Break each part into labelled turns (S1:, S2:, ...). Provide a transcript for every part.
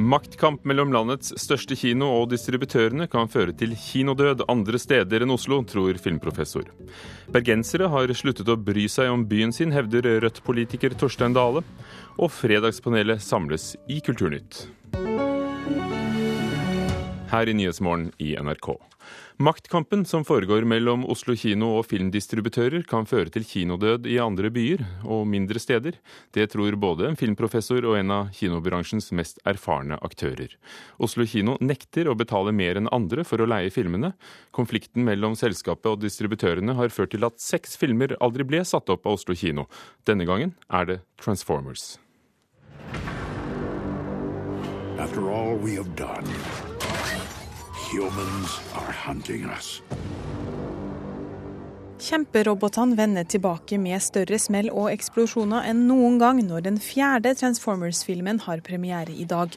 S1: Maktkamp mellom landets største kino og distributørene kan føre til kinodød andre steder enn Oslo, tror filmprofessor. Bergensere har sluttet å bry seg om byen sin, hevder Rødt-politiker Torstein Dale. Og Fredagspanelet samles i Kulturnytt. Her i Nyhetsmorgen i NRK. Maktkampen som foregår mellom Oslo kino og filmdistributører kan føre til kinodød i andre byer og mindre steder. Det tror både en filmprofessor og en av kinobransjens mest erfarne aktører. Oslo kino nekter å betale mer enn andre for å leie filmene. Konflikten mellom selskapet og distributørene har ført til at seks filmer aldri ble satt opp av Oslo kino. Denne gangen er det Transformers. After all we have done.
S2: Humans are hunting us.
S3: Kjemperobotene vender tilbake med større smell og eksplosjoner enn noen gang når den fjerde Transformers-filmen har premiere i dag.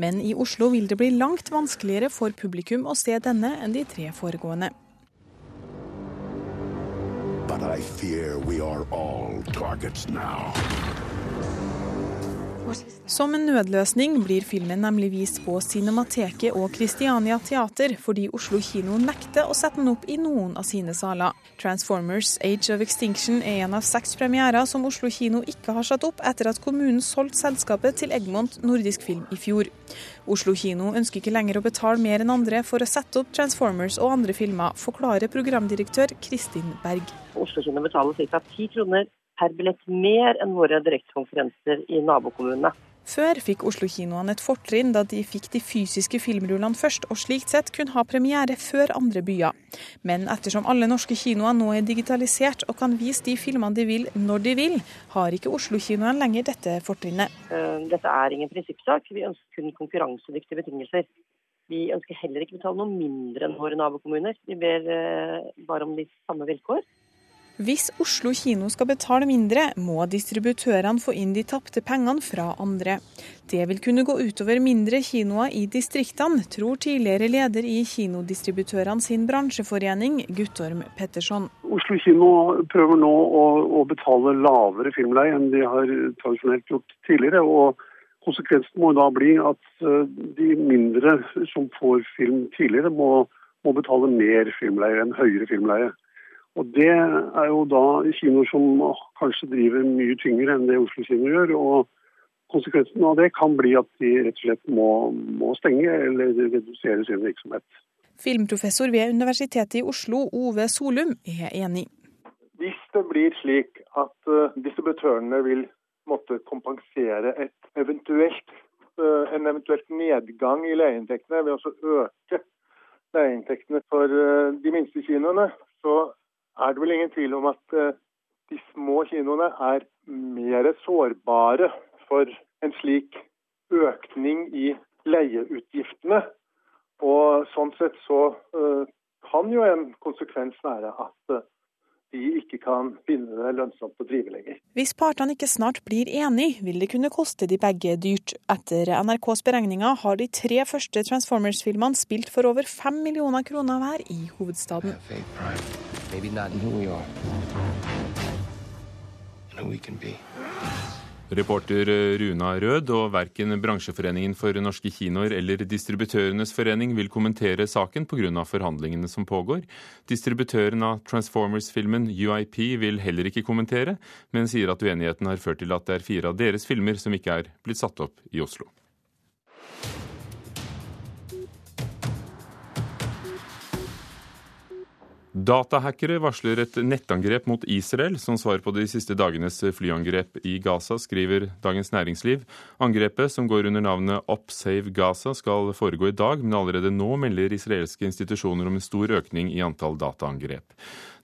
S3: Men i Oslo vil det bli langt vanskeligere for publikum å se denne enn de tre foregående. But I fear we are all targets now. Som en nødløsning blir filmen nemlig vist på Cinemateket og Christiania Teater, fordi Oslo kino nekter å sette den opp i noen av sine saler. Transformers Age of Extinction er en av seks premierer som Oslo kino ikke har satt opp etter at kommunen solgte selskapet til Egmont Nordisk Film i fjor. Oslo kino ønsker ikke lenger å betale mer enn andre for å sette opp Transformers og andre filmer, forklarer programdirektør Kristin Berg.
S4: Oslo kino betaler ca. 10 kroner per billett mer enn våre direktekonkurrenter i nabokommunene.
S3: Før fikk Oslo-kinoene et fortrinn da de fikk de fysiske filmrullene først, og slikt sett kunne ha premiere før andre byer. Men ettersom alle norske kinoer nå er digitalisert og kan vise de filmene de vil når de vil, har ikke Oslo-kinoene lenger dette fortrinnet.
S4: Eh, dette er ingen prinsippsak, vi ønsker kun konkurransedyktige betingelser. Vi ønsker heller ikke betale noe mindre enn våre nabokommuner. Vi ber eh, bare om de samme vilkår.
S3: Hvis Oslo kino skal betale mindre, må distributørene få inn de tapte pengene fra andre. Det vil kunne gå utover mindre kinoer i distriktene, tror tidligere leder i Kinodistributørene sin bransjeforening, Guttorm Petterson.
S5: Oslo kino prøver nå å, å betale lavere filmleie enn de har tradisjonelt gjort tidligere. og Konsekvensen må da bli at eh, de mindre som får film tidligere, må, må betale mer filmleie enn høyere filmleie. Og Det er jo da kinoer som kanskje driver mye tyngre enn det Oslo kino gjør. og Konsekvensen av det kan bli at de rett og slett må, må stenge eller redusere sin virksomhet.
S3: Filmprofessor ved Universitetet i Oslo, Ove Solum, er enig.
S6: Hvis det blir slik at uh, distributørene vil måtte kompensere eventuelt, uh, en eventuelt nedgang i leieinntektene ved å øke leieinntektene for uh, de minste kinoene, så er det vel ingen tvil om at eh, de små kinoene er mer sårbare for en slik økning i leieutgiftene. Og sånn sett så uh, kan jo en konsekvens være at uh, de ikke kan finne det lønnsomt å drive lenger.
S3: Hvis partene ikke snart blir enige, vil det kunne koste de begge dyrt. Etter NRKs beregninger har de tre første Transformers-filmene spilt for over fem millioner kroner hver i hovedstaden. Maybe not who we are.
S1: And who we can be. Reporter eh, Runa Rød og verken Bransjeforeningen for norske kinoer eller Distributørenes forening vil kommentere saken pga. forhandlingene som pågår. Distributøren av Transformers-filmen UiP vil heller ikke kommentere, men sier at uenigheten har ført til at det er fire av deres filmer som ikke er blitt satt opp i Oslo. Datahackere varsler et nettangrep mot Israel som svar på de siste dagenes flyangrep i Gaza, skriver Dagens Næringsliv. Angrepet, som går under navnet Upsave Gaza, skal foregå i dag, men allerede nå melder israelske institusjoner om en stor økning i antall dataangrep.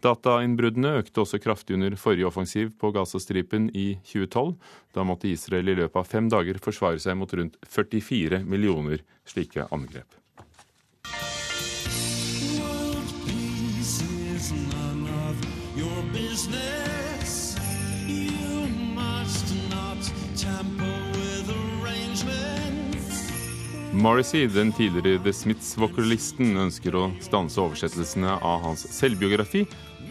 S1: Datainnbruddene økte også kraftig under forrige offensiv på Gazastripen i 2012. Da måtte Israel i løpet av fem dager forsvare seg mot rundt 44 millioner slike angrep. Morrissey, den tidligere The Smiths-vokalisten, ønsker å stanse oversettelsene av hans selvbiografi,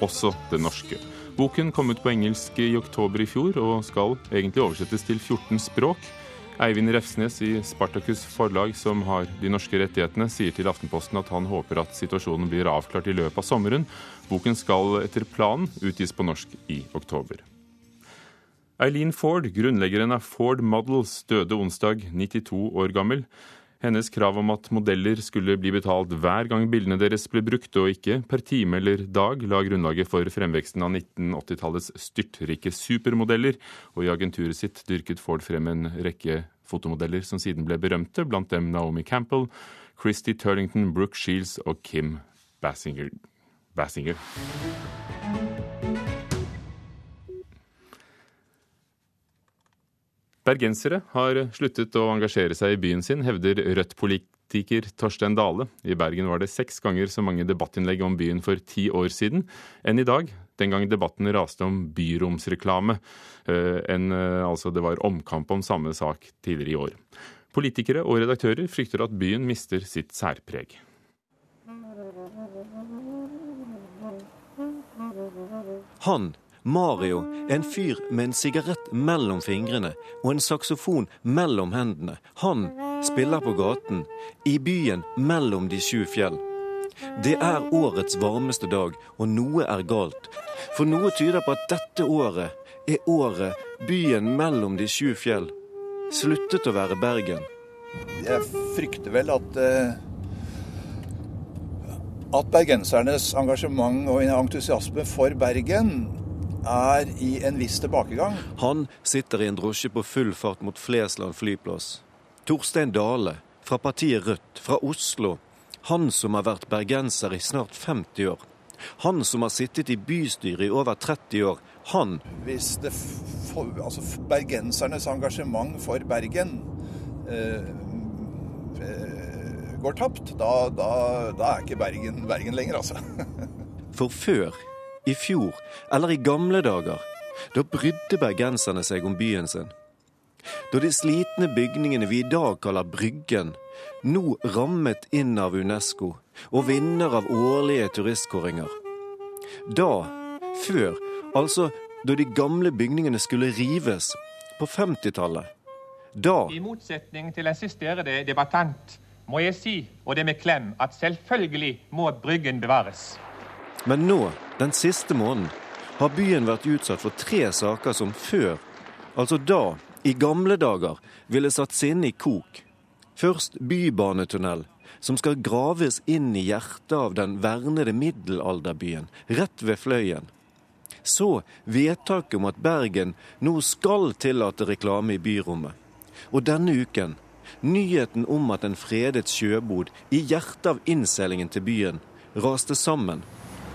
S1: også det norske. Boken kom ut på engelsk i oktober i fjor og skal egentlig oversettes til 14 språk. Eivind Refsnes i Spartacus forlag, som har de norske rettighetene, sier til Aftenposten at han håper at situasjonen blir avklart i løpet av sommeren. Boken skal etter planen utgis på norsk i oktober. Eileen Ford, grunnleggeren av Ford Models, døde onsdag, 92 år gammel. Hennes krav om at modeller skulle bli betalt hver gang bildene deres ble brukt, og ikke per time eller dag, la grunnlaget for fremveksten av 1980-tallets styrtrike supermodeller, og i agenturet sitt dyrket Ford frem en rekke fotomodeller som siden ble berømte, blant dem Naomi Campbell, Christy Turlington, Brooke Shields og Kim Bassinger. Bassinger. Bergensere har sluttet å engasjere seg i byen sin, hevder Rødt-politiker Torstein Dale. I Bergen var det seks ganger så mange debattinnlegg om byen for ti år siden enn i dag, den gang debatten raste om byromsreklame. enn eh, altså det var omkamp om samme sak tidligere i år. Politikere og redaktører frykter at byen mister sitt særpreg.
S7: Han Mario er en fyr med en sigarett mellom fingrene og en saksofon mellom hendene. Han spiller på gaten, i byen mellom de sju fjell. Det er årets varmeste dag, og noe er galt. For noe tyder på at dette året er året byen mellom de sju fjell sluttet å være Bergen.
S8: Jeg frykter vel at uh, at bergensernes engasjement og entusiasme for Bergen er i en viss tilbakegang.
S7: Han sitter i en drosje på full fart mot Flesland flyplass. Torstein Dale, fra partiet Rødt, fra Oslo. Han som har vært bergenser i snart 50 år. Han som har sittet i bystyret i over 30 år. Han
S8: Hvis det for, altså bergensernes engasjement for Bergen eh, eh, går tapt, da, da, da er ikke Bergen Bergen lenger, altså.
S7: For før i fjor eller i gamle dager. Da brydde bergenserne seg om byen sin. Da de slitne bygningene vi i dag kaller Bryggen, nå rammet inn av Unesco og vinner av årlige turistkåringer. Da, før, altså da de gamle bygningene skulle rives, på 50-tallet. Da
S9: I motsetning til en siste debattant må jeg si, og det med klem, at selvfølgelig må Bryggen bevares.
S7: Men nå, den siste måneden, har byen vært utsatt for tre saker som før, altså da, i gamle dager, ville satt sinne i kok. Først bybanetunnel, som skal graves inn i hjertet av den vernede middelalderbyen, rett ved Fløyen. Så vedtaket om at Bergen nå skal tillate reklame i byrommet. Og denne uken nyheten om at en fredet sjøbod i hjertet av innseilingen til byen raste sammen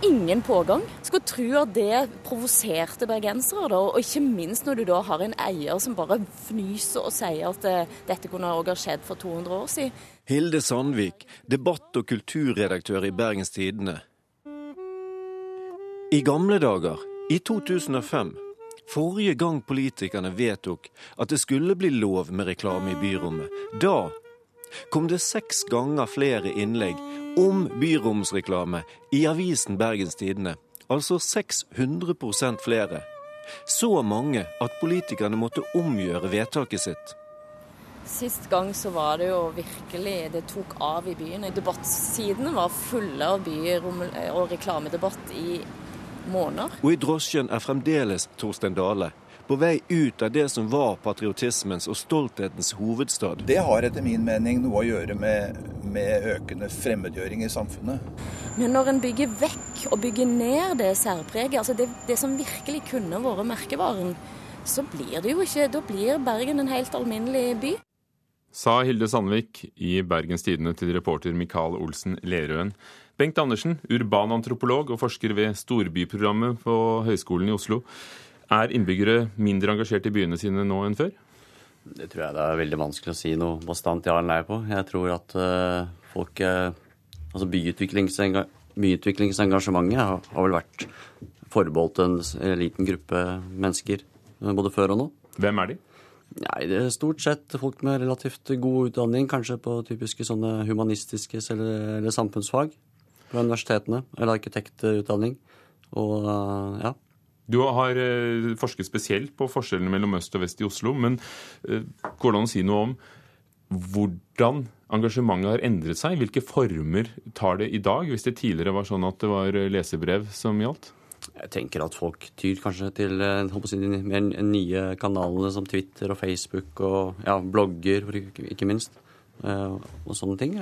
S10: ingen pågang. Skulle tro at det provoserte bergensere, da, og ikke minst når du da har en eier som bare fnyser og sier at eh, dette kunne òg ha skjedd for 200 år siden.
S7: Hilde Sandvik, debatt- og kulturredaktør i Bergens Tidende. I gamle dager, i 2005, forrige gang politikerne vedtok at det skulle bli lov med reklame i byrommet, da kom det seks ganger flere innlegg om byromsreklame i avisen Bergens Tidende. Altså 600% flere. Så mange at politikerne måtte omgjøre vedtaket sitt.
S10: Sist gang så var det jo virkelig Det tok av i byen. Debattsidene var fulle av byrom- og reklamedebatt i måneder.
S7: Og i drosjen er fremdeles Torstein Dale på vei ut av det som var patriotismens og stolthetens hovedstad.
S8: Det har etter min mening noe å gjøre med, med økende fremmedgjøring i samfunnet.
S10: Men når en bygger vekk og bygger ned det særpreget, altså det, det som virkelig kunne vært merkevaren, så blir det jo ikke Da blir Bergen en helt alminnelig by.
S1: Sa Hilde Sandvik i Bergens Tidende til reporter Mikael Olsen Lerøen. Bengt Andersen, urbanantropolog og forsker ved storbyprogrammet på Høgskolen i Oslo. Er innbyggere mindre engasjert i byene sine nå enn før?
S11: Det tror jeg det er veldig vanskelig å si noe bastant ja eller nei på. Jeg tror at uh, folk uh, Altså byutviklingsengasjementet har, har, vel vært forbeholdt en liten gruppe mennesker både før og nå.
S1: Hvem er de?
S11: Nei, Det er stort sett folk med relativt god utdanning, kanskje på typiske sånne humanistiske eller, eller samfunnsfag på universitetene, eller arkitektutdanning. Og ja,
S1: Du har eh, forsket spesielt på forskjellene mellom øst og vest i Oslo. Men eh, går det an å si noe om hvordan engasjementet har endret seg? Hvilke former tar det i dag, hvis det tidligere var sånn at det var lesebrev som gjaldt?
S11: Jeg tenker at folk tyr kanskje til de nye kanalene som Twitter og Facebook og ja, blogger, ikke minst, og sånne ting.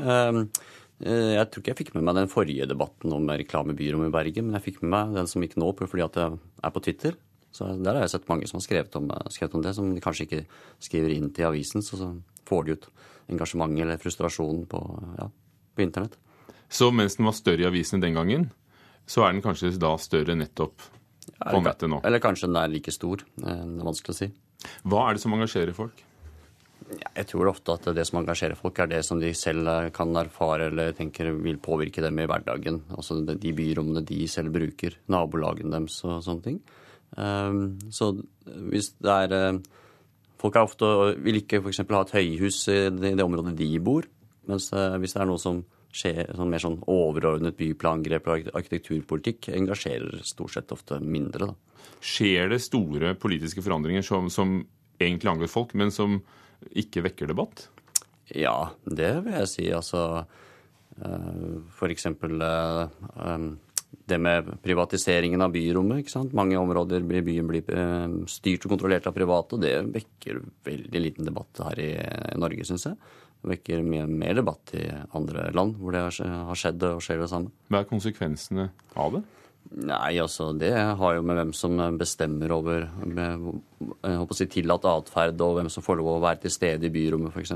S11: Jeg tror ikke jeg fikk med meg den forrige debatten om reklamebyrom i Bergen, men jeg fikk med meg den som gikk nå fordi at jeg er på Twitter. Så Der har jeg sett mange som har skrevet om, skrevet om det, som de kanskje ikke skriver inn til avisen. Så, så får de ut engasjement eller frustrasjon på, ja, på internett.
S1: Så mens den var større i avisene den gangen, så er den kanskje da større nettopp på nettet nå?
S11: Eller kanskje den er like stor. Det er vanskelig å si.
S1: Hva er det som engasjerer folk?
S11: Jeg tror ofte at det som engasjerer folk, er det som de selv kan erfare eller tenker vil påvirke dem i hverdagen. Altså de byrommene de selv bruker, nabolagene deres og sånne ting. Ehm, så hvis det er eh, Folk er ofte, vil ikke f.eks. ha et høyhus i det området de bor. Mens eh, hvis det er noe som skjer sånn mer sånn overordnet byplangrep og arkitekturpolitikk, engasjerer stort sett ofte mindre. Da.
S1: Skjer det store politiske forandringer som, som egentlig angår folk, men som ikke vekker debatt?
S11: Ja, det vil jeg si. Altså f.eks. for eksempel eh, det med privatiseringen av byrommet. ikke sant? Mange områder i byen blir eh, styrt og kontrollert av private, det vekker veldig liten debatt her i Norge, syns jeg. Det vekker mye mer debatt i andre land hvor det har skjedd og skjer det samme.
S1: Hva er konsekvensene av det?
S11: Nei, altså det har jo med hvem som bestemmer over med, jeg håper å si, tillatt atferd, og hvem som får lov å være til stede i byrommet, f.eks.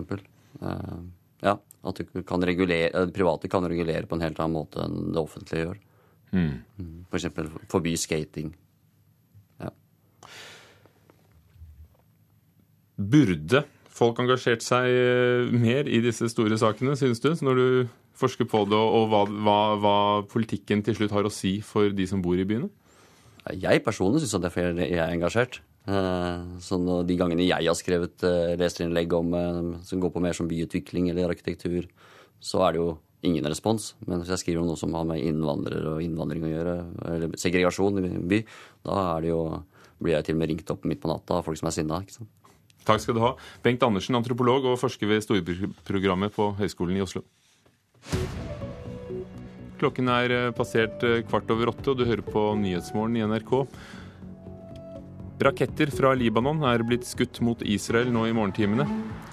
S11: Uh, ja, at kan regulere, private kan regulere på en helt annen måte enn det offentlige gjør. Mm. F.eks. For forby skating. Ja.
S1: Burde folk engasjert seg eh, mer i disse store sakene, synes du? Når du forsker på det, og hva, hva, hva, politikken til slutt har å si for de som bor i byene?
S11: Jeg personlig syns at derfor jeg er engasjert. Eh, så de gangene jeg har skrevet eh, leserinnlegg om, eh, som går på mer som byutvikling eller arkitektur, så er det jo ingen respons. Men hvis jeg skriver om noe som har med innvandrere og innvandring å gjøre, eller segregasjon i by, da er det jo, blir jeg til og med ringt opp midt på natta av folk som er sinna.
S1: Takk skal du ha. Bengt Andersen, antropolog og forsker ved storbyprogrammet på Høgskolen i Oslo. Klokken er eh, passert eh, kvart over åtte, og du hører på Nyhetsmorgen i NRK. Raketter fra Libanon er blitt skutt mot Israel nå i morgentimene.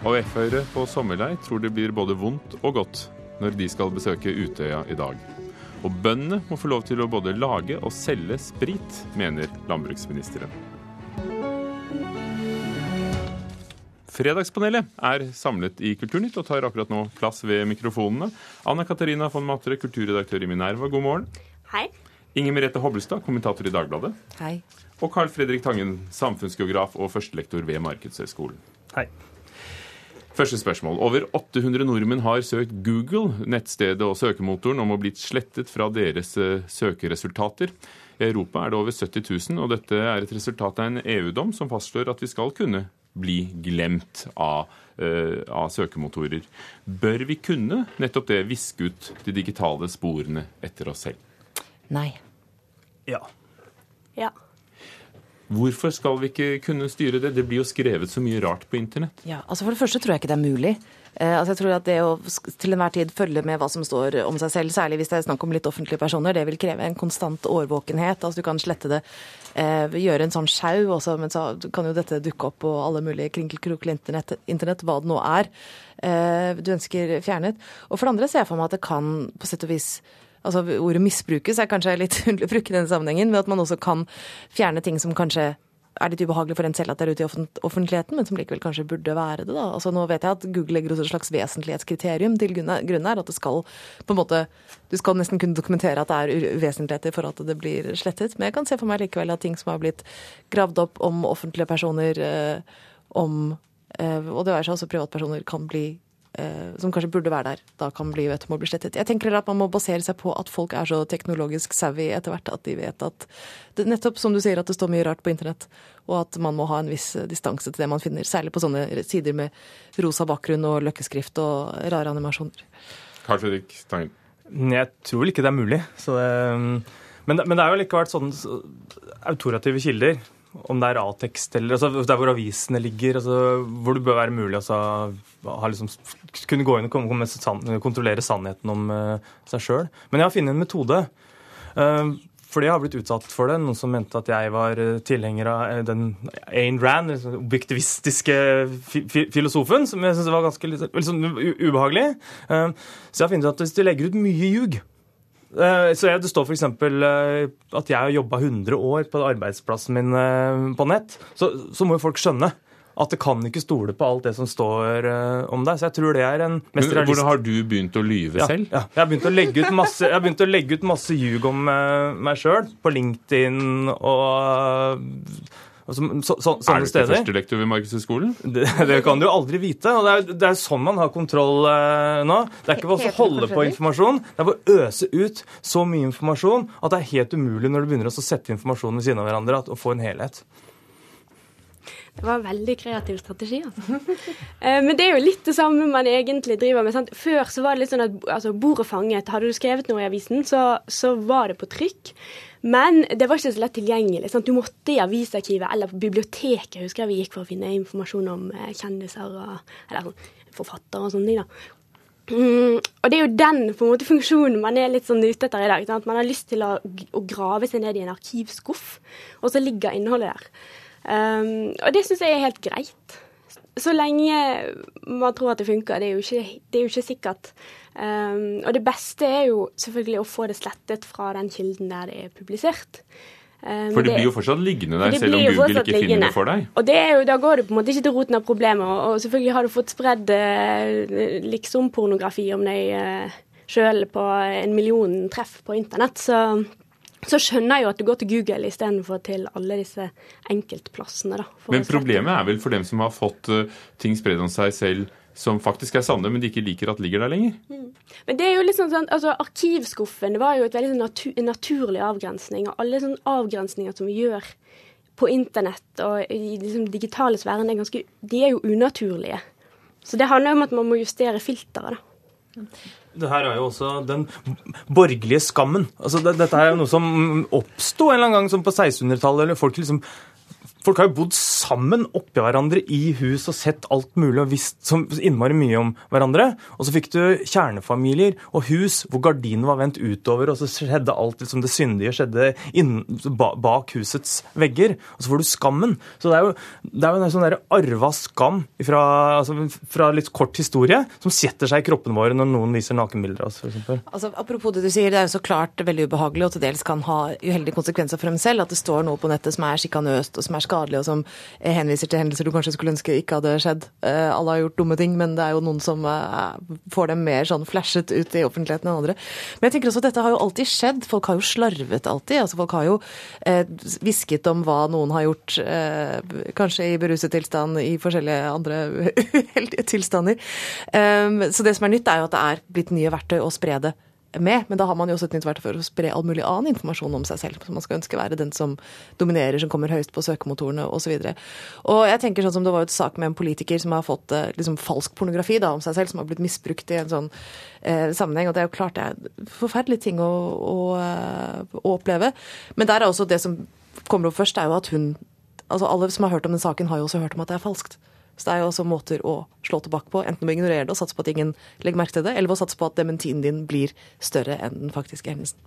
S1: AUF-ere på sommerleir tror det blir både vondt og godt når de skal besøke Utøya i dag. Og bøndene må få lov til å både lage og selge sprit, mener landbruksministeren. Fredagspanelet er samlet i Kulturnytt og tar akkurat nå plass ved mikrofonene. Anna Katarina von Matre, kulturredaktør i Minerva, god morgen.
S12: Hei.
S1: Inger Merete Hobbelstad, kommentator i Dagbladet.
S12: Hei.
S1: Og Carl Fredrik Tangen, samfunnsgeograf og førstelektor ved Markedshøgskolen.
S13: Hei.
S1: Første spørsmål. Over 800 nordmenn har søkt Google, nettstedet og søkemotoren, om å bli slettet fra deres eh, søkeresultater. I Europa er det over 70 000, og dette er et resultat av en EU-dom som fastslår at vi skal kunne bli glemt av, uh, av, søkemotorer. Bør vi kunne nettopp det viske ut de digitale sporene etter oss selv?
S12: Nei.
S13: Ja.
S12: Ja.
S1: Hvorfor skal vi ikke kunne styre det? Det blir jo skrevet så mye rart på internett.
S12: Ja, altså For det første tror jeg ikke det er mulig. Eh, altså jeg tror at Det å til enhver tid følge med hva som står om seg selv, særlig hvis det er snakk om litt offentlige personer, det vil kreve en konstant årvåkenhet. Altså Du kan slette det, eh, gjøre en sånn sjau, også, men så kan jo dette dukke opp på alle mulige krinkelkrokel internett, internett, hva det nå er eh, du ønsker fjernet. Og for det andre ser jeg for meg at det kan på sett og vis Altså Ordet misbrukes er kanskje litt underlig å bruke i denne sammenhengen, men at man også kan fjerne ting som kanskje er litt ubehagelig for en selv at det er ute i offentligheten, men som likevel kanskje burde være det. da. Altså Nå vet jeg at Google legger også et slags vesentlighetskriterium til grunn her. At det skal på en måte Du skal nesten kunne dokumentere at det er uvesentligheter for at det blir slettet. Men jeg kan se for meg likevel at ting som har blitt gravd opp om offentlige personer, eh, om eh, Og det være seg også privatpersoner, kan bli som kanskje burde være der, da kan bli, vet, må bli slettet. Jeg tenker at man må basere seg på at folk er så teknologisk savvy etter hvert at de vet at det, Nettopp som du sier, at det står mye rart på internett, og at man må ha en viss distanse til det man finner. Særlig på sånne sider med rosa bakgrunn og løkkeskrift og rare animasjoner.
S1: Carl Fredrik Stangen.
S13: Jeg tror vel ikke det er mulig. Så det, men, men, det er jo likevel sånne autorative kilder, om det er A-tekst eller altså der hvor avisene ligger, altså, hvor det bør være mulig altså, liksom, kunne gå inn og kontrollere sannheten om uh, seg sjøl. Men jeg har funnet en metode. Uh, fordi jeg har blitt utsatt for det. Noen som mente at jeg var eh, tilhenger av den Ayn Rand, den objektivistiske fi filosofen, som jeg syntes var ganske sånn ubehagelig. Uh, så jeg har funnet ut at hvis du legger ut mye ljug Eh, så Det står f.eks. Eh, at jeg har jobba 100 år på arbeidsplassen min eh, på nett. Så, så må jo folk skjønne at det kan ikke stole på alt det som står om deg. Så jeg tror det er en
S1: mest realist... Hvordan har du begynt å lyve
S13: ja,
S1: selv?
S13: Ja, jeg har begynt å legge ut masse, jeg har begynt å legge ut masse ljug om meg sjøl på LinkedIn og Altså, så, så,
S1: er du ikke førstelektor ved Markedshøgskolen?
S13: Det, det, kan du jo aldri vite. og det er, det er sånn man har kontroll eh, nå. Det er ikke bare å holde på informasjon, det er bare å øse ut så mye informasjon at det er helt umulig når du begynner å sette informasjonen ved siden av hverandre, å få en helhet.
S14: Det var en veldig kreativ strategi. Altså. Eh, men det er jo litt det samme man egentlig driver med. Sant? Før så var det litt sånn at altså, bordet fanget. Hadde du skrevet noe i avisen, så, så var det på trykk. Men det var ikke så lett tilgjengelig. Sant? Du måtte i avisarkivet eller på biblioteket husker jeg vi gikk for å finne informasjon om eh, kjendiser og, eller sånn, forfattere og sånne ting. da. Mm, og det er jo den på en måte funksjonen man er litt sånn ute etter i dag. Sant? Man har lyst til å, å, grave seg ned i en arkivskuff, og så ligger innholdet der. Um, og det syns jeg er helt greit. Så lenge man tror at det funker. Det er jo ikke, det er jo ikke sikkert. Um, og det beste er jo selvfølgelig å få det slettet fra den kilden der det er publisert.
S1: Um, for det, blir jo fortsatt liggende der, selv om Google ikke liggende. finner det for deg.
S14: Og jo, Da går du på en måte ikke til roten av problemet. Og, selvfølgelig har du fått spredd uh, liksom-pornografi om deg uh, sjøl på en million treff på internett. Så så skjønner jeg jo at du går til Google istedenfor til alle disse enkeltplassene. Da,
S1: men problemet er vel for dem som har fått uh, ting spredd om seg selv som faktisk er sanne, men de ikke liker at ligger der lenger. Mm.
S14: Men det er jo liksom sånn, altså Arkivskuffen det var jo et veldig sånn natur, en naturlig avgrensning. Og alle sånne avgrensninger som vi gjør på internett og i liksom, digitale sfæren, er ganske, de er jo unaturlige. Så det handler jo om at man må justere filteret. da.
S13: Det her er jo også den borgerlige skammen. Altså, det, dette er jo noe som oppsto en eller annen gang som på 1600-tallet. eller Folk liksom Folk har jo bodd sammen oppi hverandre i hus og sett alt mulig og visst innmari mye om hverandre. Og så fikk du kjernefamilier og hus hvor gardinen var vendt utover, og så skjedde alt liksom det syndige skjedde inn, bak husets vegger. Og så får du skammen. Så det er jo, det er jo en sånn der arva skam fra, altså, fra, litt kort historie som setter seg i kroppen våre når noen viser nakenbilder av oss, f.eks.
S12: Altså, apropos det du sier, det er jo så klart veldig ubehagelig og til dels kan ha uheldige konsekvenser for dem selv at det står noe på nettet som er sjikanøst og som er skadelig skadelig, og som henviser til hendelser du kanskje skulle ønske ikke hadde skjedd. Eh, alle har gjort dumme ting, men det er jo noen som eh, får dem mer sånn flashet ut i offentligheten enn andre. Men jeg tenker også at dette har jo alltid skjedd. Folk har jo slarvet alltid. altså Folk har jo eh, hvisket om hva noen har gjort, kanskje i beruset tilstand, i forskjellige andre uheldige tilstander. Så det som er nytt, er jo at det er blitt nye verktøy å spre det med, men da har man jo også et nytt verktøy for å spre all mulig annen informasjon om seg selv. som man skal ønske være den som dominerer, som kommer høyest på søkemotorene osv. Og, og jeg tenker sånn som Det var et sak med en politiker som har fått eh, liksom, falsk pornografi da, om seg selv, som har blitt misbrukt i en sånn eh, sammenheng. og Det er jo klart det er forferdelige ting å, å, eh, å oppleve. Men der er også det som kommer opp først, er jo at hun altså Alle som har hørt om den saken, har jo også hørt om at det er falskt. Så det er jo også måter å slå tilbake på. Enten å ignorere det og satse på at ingen legger merke til det, eller å satse på at dementien din blir større enn den faktiske hendelsen.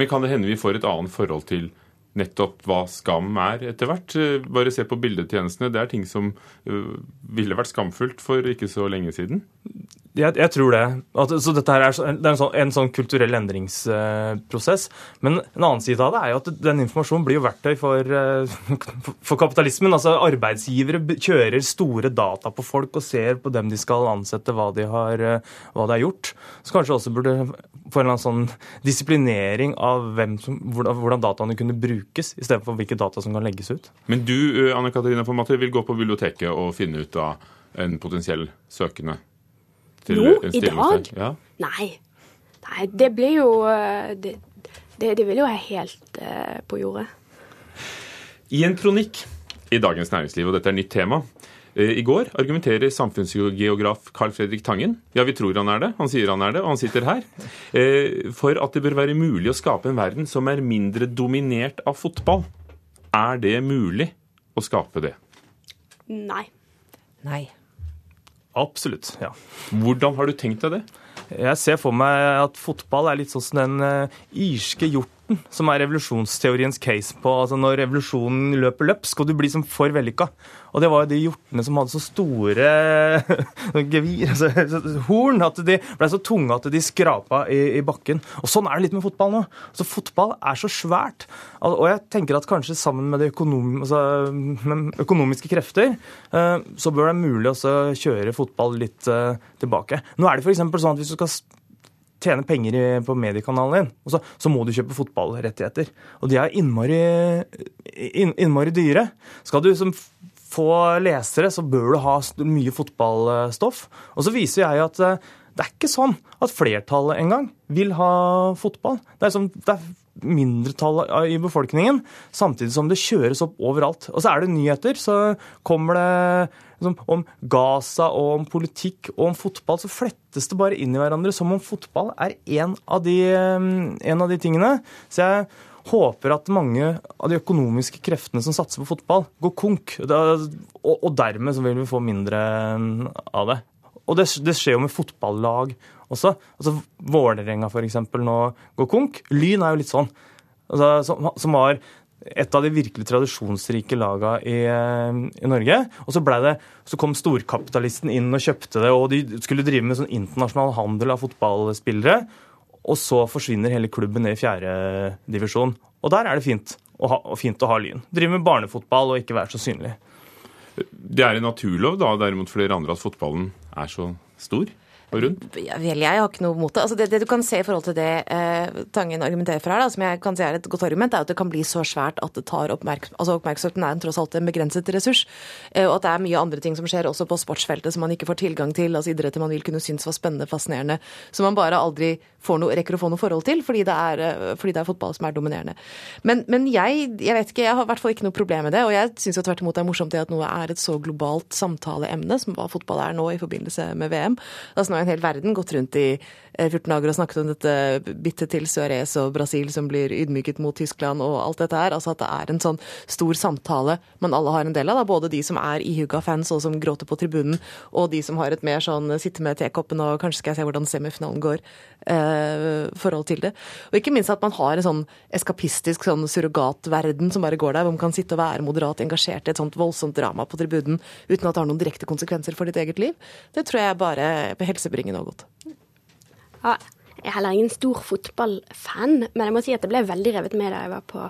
S1: Men kan det hende vi får et annet forhold til nettopp hva skam er etter hvert? Bare se på bildetjenestene. Det er ting som uh, ville vært skamfullt for ikke så lenge siden?
S13: Jeg, jeg, tror det. At, så dette her er, det er en, sånn, en sånn kulturell endringsprosess. Men en annen side av det er jo at den informasjonen blir jo verktøy for, eh, for kapitalismen. Altså Arbeidsgivere kjører store data på folk og ser på dem de skal ansette, hva de har, eh, hva de har gjort. Så kanskje også burde få en sånn disiplinering av som, hvordan dataene kunne brukes, istedenfor hvilke data som kan legges ut.
S1: Men du eh, Anne Katarina Formatter, vil gå på biblioteket og finne ut av en potensiell søkende?
S14: Nå? I dag? Ja. Nei. Nei. Det blir jo eh, Det, det, det vil jo være helt uh, på jordet.
S1: I en kronikk i Dagens Næringsliv, og dette er nytt tema, eh, i går argumenterer samfunnsgeograf Carl Fredrik Tangen, ja vi tror han er det, han sier han er det, og han sitter her, for at det bør være mulig å skape en verden som er mindre dominert av fotball Er det mulig å skape det?
S14: Nei.
S12: Nei.
S13: Absolutt, ja.
S1: Hvordan har du tenkt deg det?
S13: Jeg ser for meg at fotball er litt sånn som den irske irske hjorten, som er revolusjonsteoriens case på altså Når revolusjonen løper løpsk, og du blir som for vellykka. Og det var jo de hjortene som hadde så store gevir, altså, horn, at de ble så tunge at de skrapa i, i, bakken. Og sånn er det litt med fotball nå. Altså, fotball er så svært. Og jeg tenker at kanskje sammen med, økonom, altså, med økonomiske krefter, uh, så bør det være mulig å kjøre fotball litt uh, tilbake. Nå er det f.eks. sånn at hvis du skal tjene penger på mediekanalen din, så, så, må du kjøpe fotballrettigheter. Og de er innmari, inn, innmari dyre. Skal du som få lesere, så bør du ha mye fotballstoff. Og så viser jeg at eh, det er ikke sånn at flertallet engang vil ha fotball. Det er, sånn, det er mindretallet i befolkningen, samtidig som det kjøres opp overalt. Og så er det nyheter, så kommer det liksom, om Gaza og om politikk og om fotball, så flettes det bare inn i hverandre som om fotball er en av de, en av de tingene. Så jeg håper at mange av de økonomiske kreftene som satser på fotball, går konk. Og, dermed så vil vi få mindre av det. Og det, det skjer jo med fotballag også. Altså Vålerenga f.eks. nå går konk. Lyn er jo litt sånn. Altså, som, som var et av de virkelig tradisjonsrike laga i, i, Norge. Og så, det, så kom storkapitalisten inn og kjøpte det, og de skulle drive med sånn internasjonal handel av fotballspillere. Og så forsvinner hele klubben ned i fjerdedivisjon. Og der er det fint å, ha, fint å ha Lyn. Drive med barnefotball og ikke være så synlig.
S1: Det er en naturlov da, derimot flere andre at fotballen er så stor? Rundt?
S12: Vel, jeg har ikke noe mot det. Altså det, det, du kan se i forhold til det eh, Tangen argumenterer for her, da, som jeg kan si er et godt argument, er at det kan bli så svært at det tar oppmerksomhet altså Oppmerksomheten er en tross alt en begrenset ressurs. Eh, og at det er mye andre ting som skjer også på sportsfeltet som man ikke får tilgang til. altså Idretter man vil kunne synes var spennende, fascinerende. Som man bare aldri noe, rekker å få noe forhold til, fordi det er, eh, fordi det er fotball som er dominerende. Men, men jeg, jeg, vet ikke, jeg har i hvert fall ikke noe problem med det. Og jeg syns tvert imot det er morsomt det at noe er et så globalt samtaleemne som hva fotball er nå i forbindelse med VM. Altså en hel verden gått rundt i 14 eh, dager og snakket om dette bittet til Suárez og Brasil som blir ydmyket mot Tyskland og alt dette her. Altså at det er en sånn stor samtale man alle har en del av. Da. Både de som er ihuga fans og som gråter på tribunen, og de som har et mer sånn sitte med tekoppen og kanskje skal jeg se hvordan semifinalen går, eh, forhold til det. Og ikke minst at man har en sånn eskapistisk sånn surrogatverden som bare går der, hvor man kan sitte og være moderat engasjert i et sånt voldsomt drama på tribunen uten at det har noen direkte konsekvenser for ditt eget liv. Det tror jeg bare helsebringende og godt.
S14: Ja, jeg er heller ingen stor fotballfan, men jeg må si at jeg ble veldig revet med da jeg var på,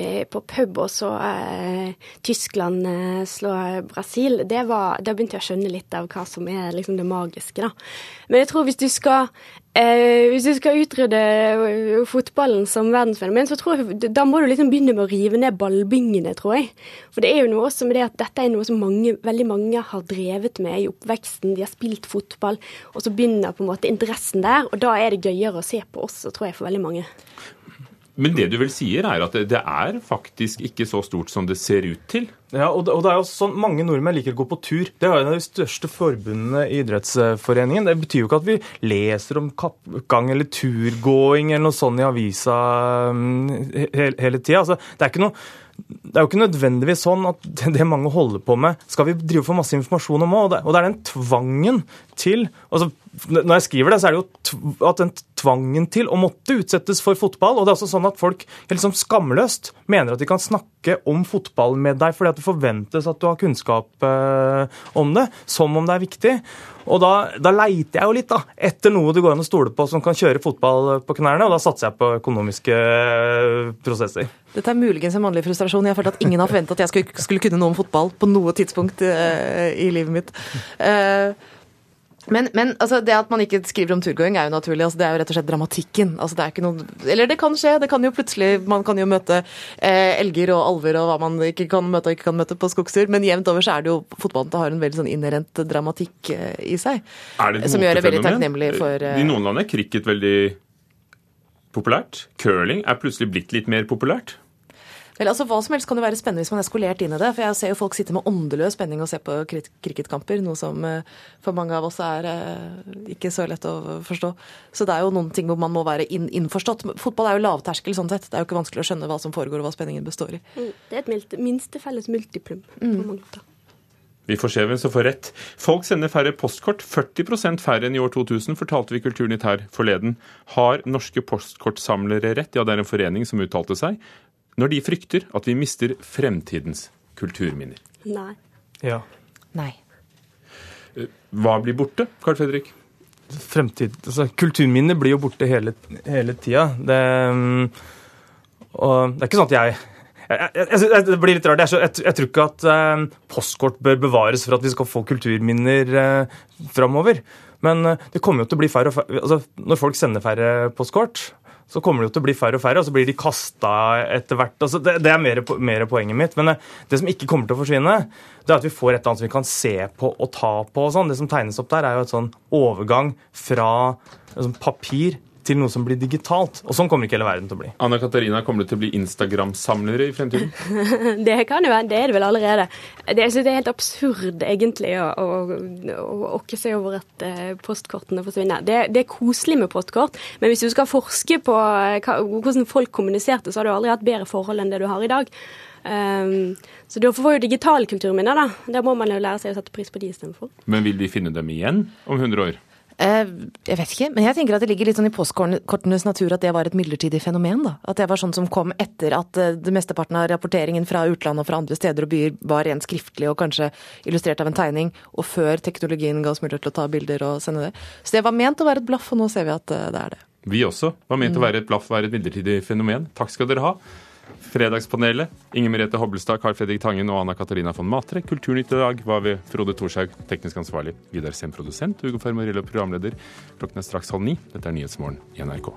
S14: eh, på pub og så eh, Tyskland eh, slå Brasil. Var, da begynte jeg å skjønne litt av hva som er liksom, det magiske. da. Men jeg tror hvis du skal Eh, hvis du skal utrydde eh, fotballen som verdensfenomen, så tror jeg da må du liksom begynne med å rive ned ballbyngene, tror jeg. For det er jo noe også med det at dette er noe som mange, veldig mange har drevet med i oppveksten. De har spilt fotball, og så begynner på en måte interessen der. Og da er det gøyere å se på også, tror jeg, for veldig mange.
S1: Men det du vel sier, er at det er faktisk ikke så stort som det ser ut til?
S13: Ja, og det, er jo sånn, Mange nordmenn liker å gå på tur. Det er en av de største forbundene i Idrettsforeningen. Det betyr jo ikke at vi leser om kappgang eller turgåing eller noe sånt i avisa mm, hele, hele tida. Altså, det er det er jo ikke nødvendigvis sånn at det mange holder på med, skal vi drive for masse informasjon om òg. Og det er den tvangen til altså Når jeg skriver det, så er det jo at den tvangen til å måtte utsettes for fotball. Og det er også sånn at folk liksom skamløst mener at de kan snakke om fotball med deg fordi at det forventes at du har kunnskap eh, om det, som om det er viktig. Og da, da, leiter jeg jo litt da, etter noe det går an å stole på som kan kjøre fotball på knærne, og da satser jeg på økonomiske eh, prosesser.
S12: Dette er muligens en mannlig frustrasjon. Jeg følte at ingen har forventet at jeg skulle, skulle, kunne noe om fotball på noe tidspunkt i livet mitt. Uh, men, men altså, det at man ikke skriver om turgåing, er jo naturlig. Altså, det er jo rett og slett dramatikken. Altså, det er ikke noe, eller det kan skje. det kan jo plutselig, Man kan jo møte eh, elger og alver og hva man ikke kan møte og ikke kan møte på skogstur. Men jevnt over så er det jo fotballen har en veldig sånn inherent dramatikk eh, i seg.
S1: Det som gjør det veldig takknemlig for eh, I noen land er cricket veldig populært. Curling er plutselig blitt litt mer populært.
S12: Eller altså Hva som helst kan jo være spennende hvis man er skolert inn i det. For jeg ser jo folk sitte med åndeløs spenning og se på cricketkamper, noe som eh, for mange av oss er eh, ikke så lett å forstå. Så det er jo noen ting hvor man må være innforstått. Fotball er jo lavterskel sånn sett. Det er jo ikke vanskelig å skjønne hva som foregår og hva spenningen består i.
S14: Mm. Det er et minste felles multiplum. på mange måter.
S1: Vi får se hvem som får rett. Folk sender færre postkort, 40 færre enn i år 2000, fortalte vi Kulturnytt her forleden. Har norske postkortsamlere rett? Ja, det er en forening som uttalte seg. Når de frykter at vi mister fremtidens kulturminner.
S14: Nei.
S13: Ja.
S12: Nei.
S1: Hva blir borte, Carl Fredrik?
S13: Fremtid altså, Kulturminner blir jo borte hele, hele tida. Det, mm, og det er ikke sånn at jeg jeg, jeg, jeg, jeg- det blir litt rart. Jeg, jeg, jeg tror ikke at eh, postkort bør bevares for at vi skal få kulturminner eh, framover. Men eh, det kommer jo til å bli færre og færre altså, Når folk sender færre postkort, så kommer det jo til å bli færre og færre, og så blir de kasta etter hvert. Altså, det, det er mer, mer poenget mitt. Men eh, det som ikke kommer til å forsvinne, det er at vi får et eller annet som vi kan se på og ta på. og sånn. Det som tegnes opp der, er jo et sånn overgang fra liksom, papir til noe som blir digitalt. Og sånn kommer ikke hele verden til å bli.
S1: Anna Katarina, kommer du til å bli Instagram-samlere i fremtiden?
S14: Det kan jo være, det er det vel allerede. Det, jeg synes det er helt absurd egentlig å, å, å okke seg over at eh, postkortene forsvinner. Det, det er koselig med postkort, men hvis du skal forske på eh, hva, hvordan folk kommuniserte, så har du aldri hatt bedre forhold enn det du har i dag. Um, så da får jo digitale kulturminner, da. Da må man jo lære seg å sette pris på de istedenfor.
S1: Men vil vi finne dem igjen om 100 år?
S12: Eh, jeg vet ikke, men jeg tenker at det ligger litt sånn i postkortenes natur at det var et midlertidig fenomen. da. At det var sånn som kom etter at eh, det mesteparten av rapporteringen fra utlandet og fra andre steder og byer var rent skriftlig og kanskje illustrert av en tegning, og før teknologien ga oss mulighet til å ta bilder og sende det. Så det var ment å være et blaff, og nå ser vi at eh, det er det.
S1: Vi også var ment å være et blaff, være et midlertidig fenomen. Takk skal dere ha. Fredagspanelet, Inger Merete Hobbelstad, Carl Fredrik Tangen og Anna Katarina von Matre. Kulturnytt i dag var ved Frode Thorshaug, teknisk ansvarlig. Vidar Sem, produsent. Ugo Fermarello, programleder. Klokken er straks halv ni. Dette er Nyhetsmorgen i NRK.